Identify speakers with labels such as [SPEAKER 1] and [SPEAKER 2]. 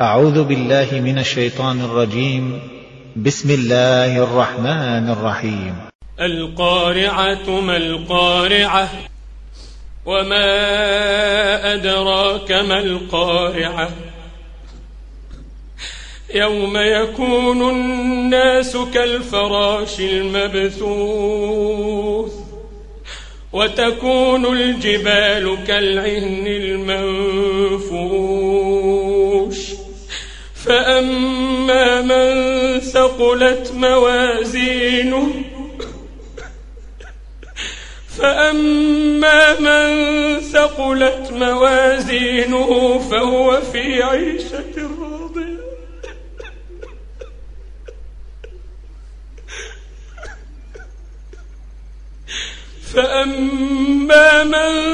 [SPEAKER 1] أعوذ بالله من الشيطان الرجيم. بسم الله الرحمن الرحيم.
[SPEAKER 2] القارعة ما القارعة؟ وما أدراك ما القارعة؟ يوم يكون الناس كالفراش المبثوث وتكون الجبال كالعهن المنفوش فأما من ثقلت موازينه فأما من ثقلت موازينه فهو في عيشة راضية. فأما من